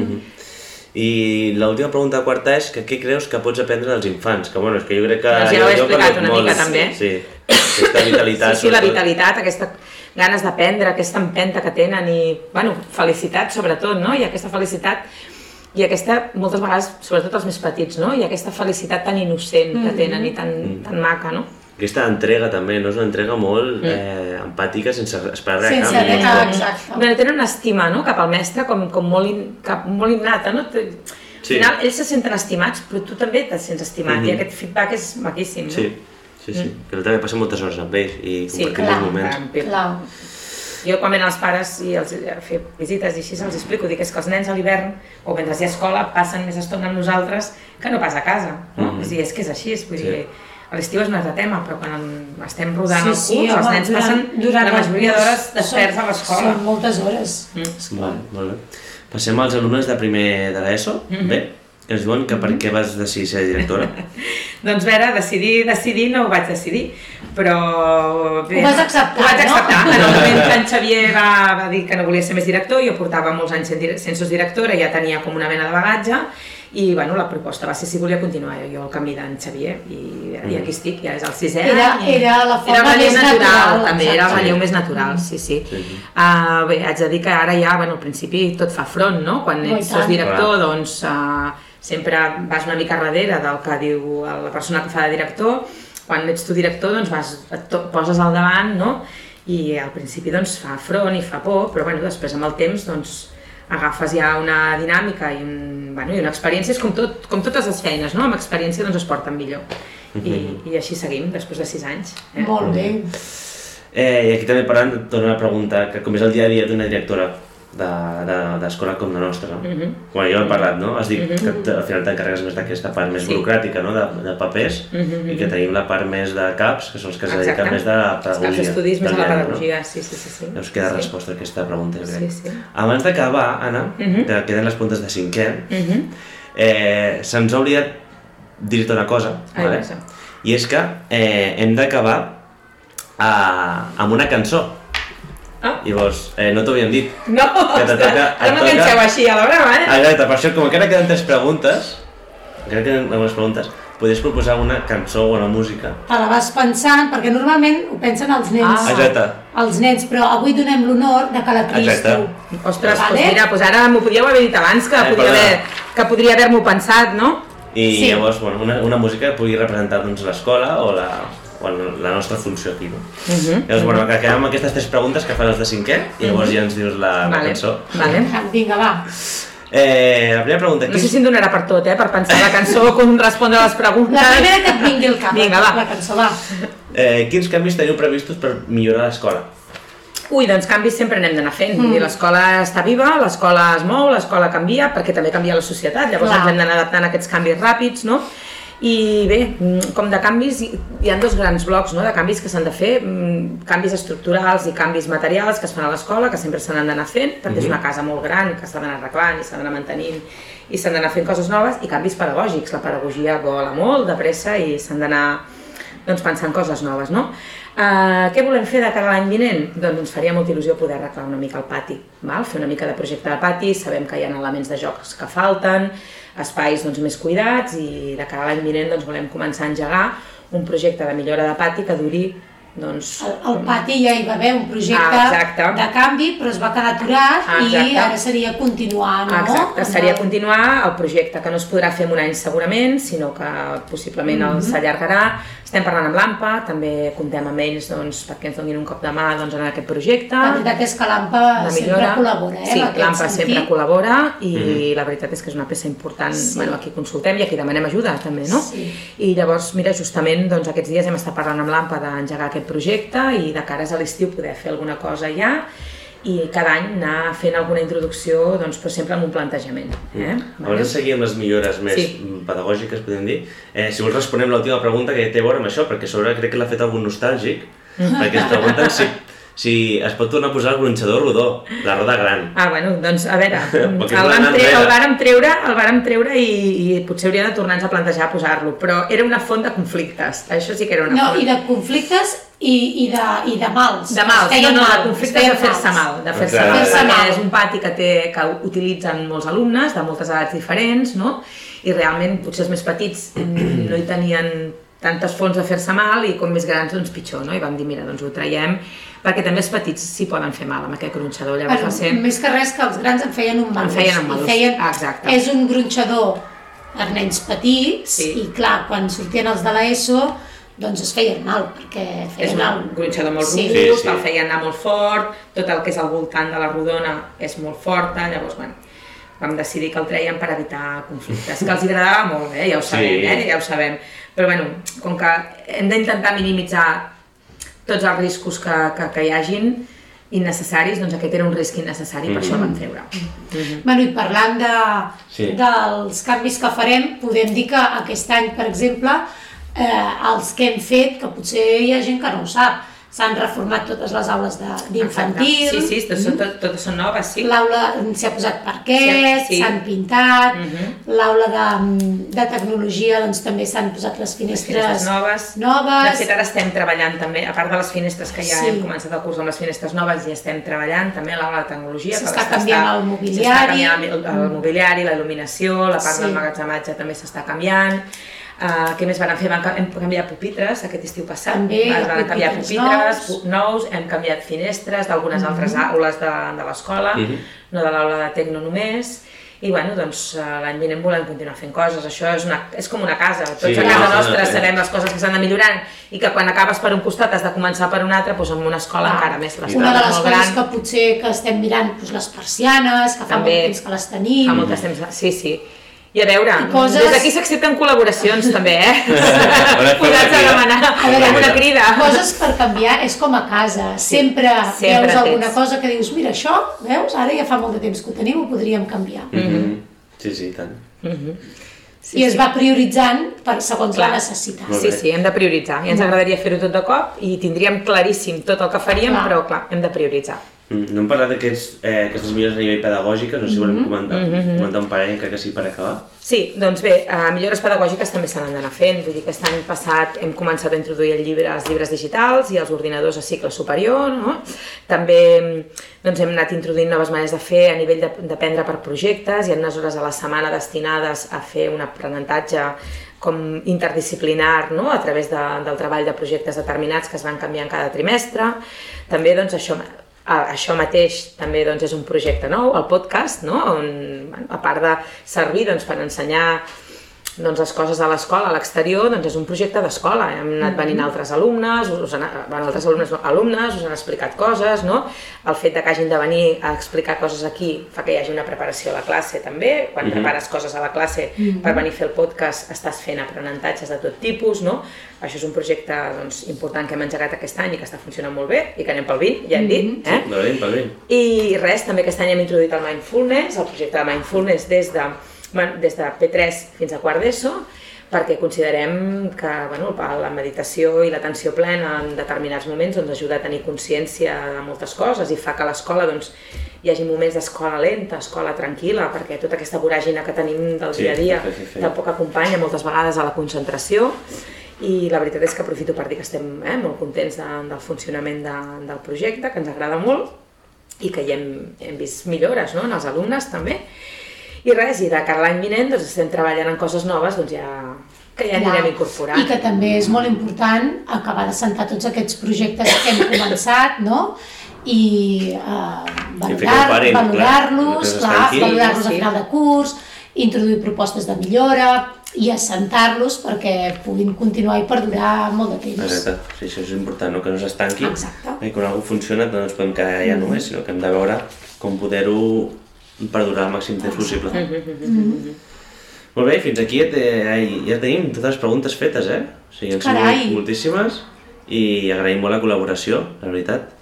I l'última pregunta quarta és que què creus que pots aprendre dels infants? Que bueno, és que jo crec que... Doncs ja ho he explicat una mica, també. Sí, aquesta vitalitat. Sí, sí, la vitalitat, aquesta ganes d'aprendre, aquesta empenta que tenen i, bueno, felicitat sobretot, no? I aquesta felicitat i aquesta, moltes vegades, sobretot els més petits, no? I aquesta felicitat tan innocent que tenen i tan, tan maca, no? Aquesta entrega també, no? És una entrega molt eh, empàtica sense esperar res a Sense res, no? ah, exacte. Bueno, tenen una estima no? cap al mestre com, com molt, in, cap, molt innata, no? Te- Al Sí. final, ells se senten estimats, però tu també te sents estimat, Mhm. i aquest feedback és maquíssim, no? Sí, sí, sí. Però també passem moltes hores amb ells i Sí, compartim clar, molts moments. clar. Clar. Jo quan venen els pares i els a fer visites i així els explico, dic és que els nens a l'hivern o mentre hi ha escola passen més estona amb nosaltres que no pas a casa, no? Mhm. És a dir, és que és així, vull Sí. dir, a l'estiu és un altre tema, però quan estem rodant el Sí, curs, sí, els home, nens durant- passen durant la el majoria d'hores desperts a l'escola. Són moltes hores. Mm. Molt, molt bé. Passem als alumnes de primer de l'ESO, Mhm. bé, que ens diuen que per què vas decidir ser directora. Doncs a veure, decidir, decidir no ho vaig decidir, però... Bé, Ho vas acceptar, Ho vaig no? acceptar. En el moment que en Xavier va, va dir que no volia ser més director, jo portava molts anys sent directora, ja tenia com una mena de bagatge, i bueno, la proposta va ser si volia continuar jo, jo el camí d'en Xavier, i, i aquí estic, ja és el sisè Era- any. i- era la forma era més natural, natural, també, era el relleu més natural, sí, sí. Sí, sí. Uh, bé, haig de dir que ara ja, bueno, al principi tot fa front, no? Quan ets director, doncs uh, sempre vas una mica darrere del que diu la persona que fa de director, quan ets tu director doncs vas, et poses al davant, no? I al principi doncs fa front i fa por, però bueno, després amb el temps doncs agafes ja una dinàmica i, un, bueno, i una experiència, és com, tot, com totes les feines, no? Amb experiència doncs es porten millor. I, i així seguim, després de sis anys. Eh? Molt bé. Eh, I aquí també parlant, et torno a preguntar que com és el dia a dia d'una directora d'escola de, d'escola com la nostra. No? Mhm. Bueno, jo he parlat, no? Has dit que t- al final t'encarregues més d'aquesta part més Sí. burocràtica, no? De, de papers, Mhm, i que tenim la part més de CAPs, que són els que es dediquen Exacte. més de la Els pedagogia. d'estudis més a la pedagogia, sí, sí, sí. sí. No? Llavors queda sí. resposta a aquesta pregunta, jo crec. Sí, sí. Abans d'acabar, Anna, Mhm. que queden les puntes de cinquè, Mhm. eh, se'ns ha oblidat dir-te una cosa, Ai, vale? i és que eh, hem d'acabar eh, amb una cançó. Ah. Llavors, eh, no t'ho havíem dit. No, Que te ostres, toca- no toca- penseu així a la brava, eh? Exacte, per això, com que encara queden tres preguntes, crec que en algunes preguntes, podries proposar una cançó o una música. Te la vas pensant, perquè normalment ho pensen els nens. Ah. Exacte. Els nens, però avui donem l'honor de que la triïs Exacte. tu. Ostres, Vale. doncs mira, doncs ara m'ho podíeu haver dit abans, que, Eh, podria perdona. haver, que podria haver-m'ho pensat, no? I Sí. llavors, bueno, una, una música que pugui representar doncs, l'escola o, la, o la nostra funció aquí, no? Mhm. Llavors, bueno, que quedem amb aquestes tres preguntes que fan els de cinquè i llavors ja ens dius la, la Vale, cançó. vale. Vinga, va. Eh, la primera pregunta, No sé si em donarà per tot, eh, per pensar la cançó, com respondre a les preguntes. La primera que et vingui al cap, Vinga, va. la cançó, va. eh, quins canvis teniu previstos per millorar l'escola? Ui, doncs canvis sempre n'hem d'anar fent. Mm. L'escola està viva, l'escola es mou, l'escola canvia, perquè també canvia la societat, llavors Clar. ens hem d'anar adaptant a aquests canvis ràpids, no? I bé, mm, com de canvis, hi ha dos grans blocs no? de canvis que s'han de fer, mm, canvis estructurals i canvis materials que es fan a l'escola, que sempre se n'han d'anar fent, perquè és una casa molt gran que s'ha d'anar arreglant i s'ha d'anar mantenint i s'han d'anar fent coses noves, i canvis pedagògics. La pedagogia vola molt de pressa i s'han d'anar doncs, pensant coses noves, no? Uh, què volem fer de cara a l'any vinent? Doncs ens faria molta il·lusió poder arreglar una mica el pati, val? fer una mica de projecte de pati, sabem que hi ha elements de jocs que falten, espais doncs, més cuidats i de cara a l'any vinent doncs, volem començar a engegar un projecte de millora de pati que duri doncs, Al, al pati ja hi va haver un projecte Ah, exacte. de canvi, però es va quedar aturat Ah, i exacte. ara seria continuar, no? Exacte, Amb seria el- continuar el projecte, que no es podrà fer en un any segurament, sinó que possiblement el s'allargarà. Estem parlant amb l'AMPA, també comptem amb ells doncs, perquè ens donin un cop de mà doncs, en aquest projecte. La veritat és que l'AMPA sempre col·labora, eh? Sí, l'AMPA sentit. sempre col·labora i la veritat és que és una peça important. Sí. Bueno, aquí consultem i aquí demanem ajuda també, no? Sí. I llavors, mira, justament doncs, aquests dies hem estat parlant amb l'AMPA d'engegar aquest projecte i de cares a l'estiu poder fer alguna cosa ja i cada any anar fent alguna introducció, doncs, però sempre amb un plantejament. Eh? Abans de seguir amb les millores més Sí. mm, pedagògiques, podem dir, eh, si vols responem l'última pregunta que té a veure amb això, perquè sobre crec que l'ha fet algun nostàlgic, perquè es pregunten si, si es pot tornar a posar el gronxador rodó, la roda gran. Ah, bueno, doncs a veure, el vam, enrere. el vàrem treure, el vàrem treure i, i potser hauria de tornar-nos a plantejar posar-lo, però era una font de conflictes, això sí que era una No, font. i de conflictes i, i, de, i de mals. De mals, no, no, de conflictes es de fer-se mal, de fer-se mal, perquè mal. és un pati que, té, que utilitzen molts alumnes de moltes edats diferents, no? I realment potser els més petits no hi tenien tantes fonts de fer-se mal i com més grans doncs pitjor, no? I vam dir, mira, doncs ho traiem, perquè també els petits s'hi poden fer mal amb aquest gronxador, llavors Bueno, va ser... Més que res que els grans en feien un mal En feien un mal feien, exacte. És un gronxador per nens petits Sí. i clar, quan sortien els de l'ESO doncs es feien mal, perquè És feien un mal. gronxador molt Sí. robust, Sí, sí. el feien anar molt fort, tot el que és al voltant de la rodona és molt forta, llavors, bueno, vam decidir que el treien per evitar conflictes, que els agradava molt, eh? ja ho Sí. sabem, eh? ja ho sabem. Però bueno, com que hem d'intentar minimitzar tots els riscos que, que, que hi hagin innecessaris, doncs aquest era un risc innecessari, per això el vam treure. Bueno, i parlant de, Sí. dels canvis que farem, podem dir que aquest any, per exemple, eh, els que hem fet, que potser hi ha gent que no ho sap, s'han reformat totes les aules de- d'infantil. Sí, sí, totes, són, tot, totes són noves, sí. l'aula s'hi ha posat parquet, Sí, sí. s'han pintat, Mhm. l'aula de, de tecnologia doncs, també s'han posat les finestres, finestres noves. noves. De fet, ara estem treballant també, a part de les finestres que ja Sí. hem començat el curs amb les finestres noves, ja estem treballant també a l'aula de tecnologia. S'està està- canviant el mobiliari. S'està canviant el, el mobiliari, la il·luminació, la part Sí. del magatzematge també s'està canviant. Uh, què més van fer? Van, hem canviat pupitres aquest estiu passat. També, van, van canviar pupitres nous. nous, hem canviat finestres d'algunes altres aules de, de l'escola, Mhm. no de l'aula de Tecno només. I bueno, doncs eh, l'any vinent volem continuar fent coses, això és, una, és com una casa, tots Sí, a casa no, nostra no, no. sabem les coses que s'han de millorar i que quan acabes per un costat has de començar per un altre, doncs amb una escola Clar. encara més. L'escola Una de les coses gran, que potser que estem mirant, doncs les persianes, que fa També. molt temps que les tenim. fa molt temps, sí, sí. I a veure, I coses- des d'aquí s'accepten col·laboracions també, eh? Una Posats a demanar A veure, una crida. Coses per canviar és com a casa. Sempre, sempre veus alguna tens. cosa que dius, mira, això, veus, ara ja fa molt de temps que ho tenim, ho podríem canviar. Mhm. Sí, sí, i tant. I es va prioritzant per, segons Clar. la necessitat. Sí, sí, hem de prioritzar. I ens agradaria fer-ho tot de cop i tindríem claríssim tot el que faríem, Clar. però clar, hem de prioritzar. Mm, No hem parlat d'aquests, eh, millores a nivell pedagògic, no sé si volem comentar, comentar un parell, crec que sí, per acabar. Sí, doncs bé, eh, millores pedagògiques també se n'han d'anar fent. Vull dir que aquest any passat hem començat a introduir el llibre, els llibres digitals i els ordinadors a cicle superior. No? També doncs, hem anat introduint noves maneres de fer a nivell de- d'aprendre per projectes. Hi ha unes hores a la setmana destinades a fer un aprenentatge com interdisciplinar no? a través de, del treball de projectes determinats que es van canviant cada trimestre. També doncs, això, això mateix també doncs, és un projecte nou, el podcast, no? on, bueno, a part de servir doncs, per ensenyar doncs, les coses a l'escola, a l'exterior, doncs és un projecte d'escola. Hem anat venint altres alumnes, us han, bueno, altres alumnes, no, alumnes, us han explicat coses, no? El fet de que hagin de venir a explicar coses aquí fa que hi hagi una preparació a la classe també. Quan prepares coses a la classe per venir a fer el podcast estàs fent aprenentatges de tot tipus, no? Això és un projecte doncs, important que hem engegat aquest any i que està funcionant molt bé i que anem pel 20, ja hem dit. Eh? Va bé, va bé. I res, també aquest any hem introduït el Mindfulness, el projecte de Mindfulness des de, des de P3 fins a quart d'ESO, perquè considerem que bueno, la meditació i l'atenció plena en determinats moments doncs, ajuda a tenir consciència de moltes coses i fa que a l'escola doncs, hi hagi moments d'escola lenta, escola tranquil·la, perquè tota aquesta voràgina que tenim del Sí, dia a dia sí, sí, sí. tampoc acompanya moltes vegades a la concentració i la veritat és que aprofito per dir que estem eh, molt contents de, del funcionament de, del projecte, que ens agrada molt i que hi hem, hem vist millores no? en els alumnes també. I res, i de cara a l'any vinent doncs, estem treballant en coses noves doncs ja, que ja anirem incorporant. I que també és molt important acabar de sentar tots aquests projectes que hem començat, no? I eh, valorar-los, clar, s'estanquin. valorar-los Sí. a final de curs, introduir propostes de millora i assentar-los perquè puguin continuar i perdurar molt de temps. Exacte, sí, això és important, no? que no s'estanqui. Exacte. I quan alguna funciona no ens podem quedar ja només, sinó que hem de veure com poder-ho perdurar el màxim temps possible. Molt bé, fins aquí ja, te, ai, ja tenim totes les preguntes fetes, eh? O sigui, han Carai. sigut moltíssimes i agraïm molt la col·laboració, la veritat.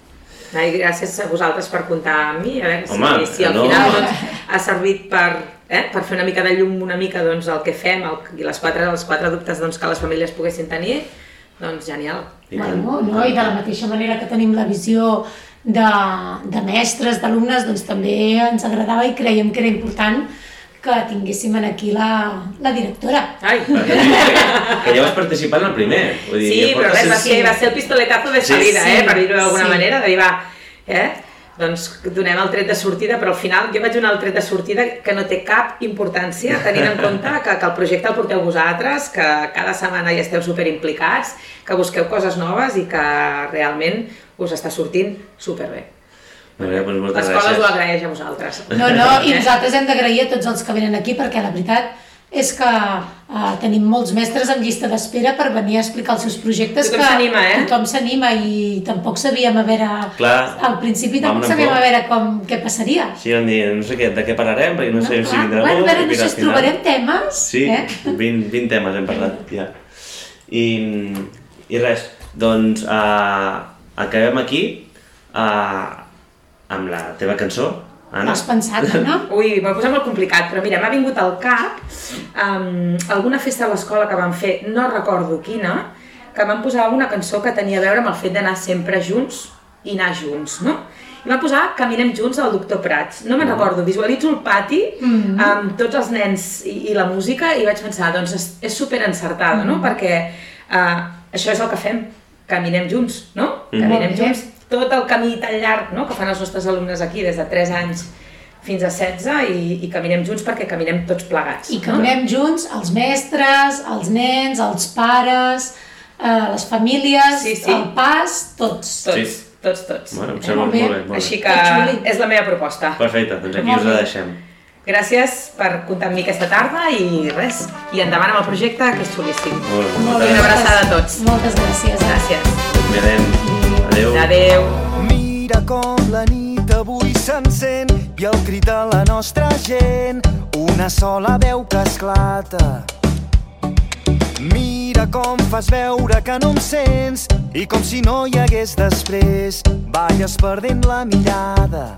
Ai, gràcies a vosaltres per comptar amb mi, a veure si, Home, si al no. final doncs, ha servit per, eh, per fer una mica de llum, una mica doncs, el que fem el, i les quatre, els quatre dubtes doncs, que les famílies poguessin tenir, doncs genial. I. Bueno, no? I de la mateixa manera que tenim la visió de, de mestres, d'alumnes, doncs també ens agradava i creiem que era important que tinguéssim en aquí la, la directora. Ai, Que ja vas participar en el primer. Vull dir, sí, ja però res, va ser, va ser el pistoletazo de Sí, salida, sí, eh, per dir-ho d'alguna sí. manera, de dir, va, eh, doncs donem el tret de sortida, però al final jo vaig donar el tret de sortida que no té cap importància, tenint en compte que, que el projecte el porteu vosaltres, que cada setmana hi esteu super implicats, que busqueu coses noves i que realment us està sortint superbé. Doncs moltes L'escola us ho agraeix a vosaltres. No, no, i Eh? nosaltres hem d'agrair a tots els que venen aquí perquè la veritat és que uh, tenim molts mestres en llista d'espera per venir a explicar els seus projectes. Tothom que s'anima, eh? Tothom s'anima i tampoc sabíem a veure... Clar, al principi tampoc sabíem por. a veure com, què passaria. Sí, vam dir, no sé què, de què parlarem, perquè no, sabem si vindrà bueno, algú. bueno, i no sé si trobarem temes. Sí, Eh? 20, 20 temes hem parlat, ja. I, i res, doncs uh, acabem aquí uh, amb la teva cançó, Anna. Has pensat, no? Ui, m'ho posat molt complicat, però mira, m'ha vingut al cap um, alguna festa a l'escola que vam fer, no recordo quina, que vam posar una cançó que tenia a veure amb el fet d'anar sempre junts i anar junts, no? I vam posar Caminem junts del doctor Prats. No me'n recordo, visualitzo el pati amb tots els nens i, i la música i vaig pensar, doncs és, és super encertada, no? Perquè uh, això és el que fem, caminem junts, no? Caminem Molt bé. junts tot el camí tan llarg no? que fan els nostres alumnes aquí des de 3 anys fins a 16 i, i caminem junts perquè caminem tots plegats. I caminem junts, els mestres, els nens, els pares, eh, les famílies, Sí, sí. el pas, tots. Tots, Sí. tots, tots. Bueno, em Eh, sembla molt bé. molt bé, molt. Així que és la meva proposta. Perfecte, doncs aquí Molt us la bé. deixem. Gràcies per comptar amb mi aquesta tarda i res, i endavant amb el projecte que és xulíssim. Molt bé, Molt Una gràcies. abraçada a tots. Moltes gràcies. Gràcies. Mirem. Adéu. Adéu. Mira com la nit avui s'encén i el crit de la nostra gent, una sola veu que esclata. Mira com fas veure que no em sents i com si no hi hagués després, balles perdent la mirada.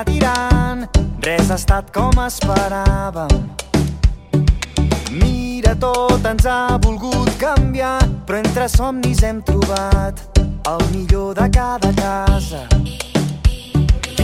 anar tirant. Res ha estat com esperàvem. Mira, tot ens ha volgut canviar, però entre somnis hem trobat el millor de cada casa.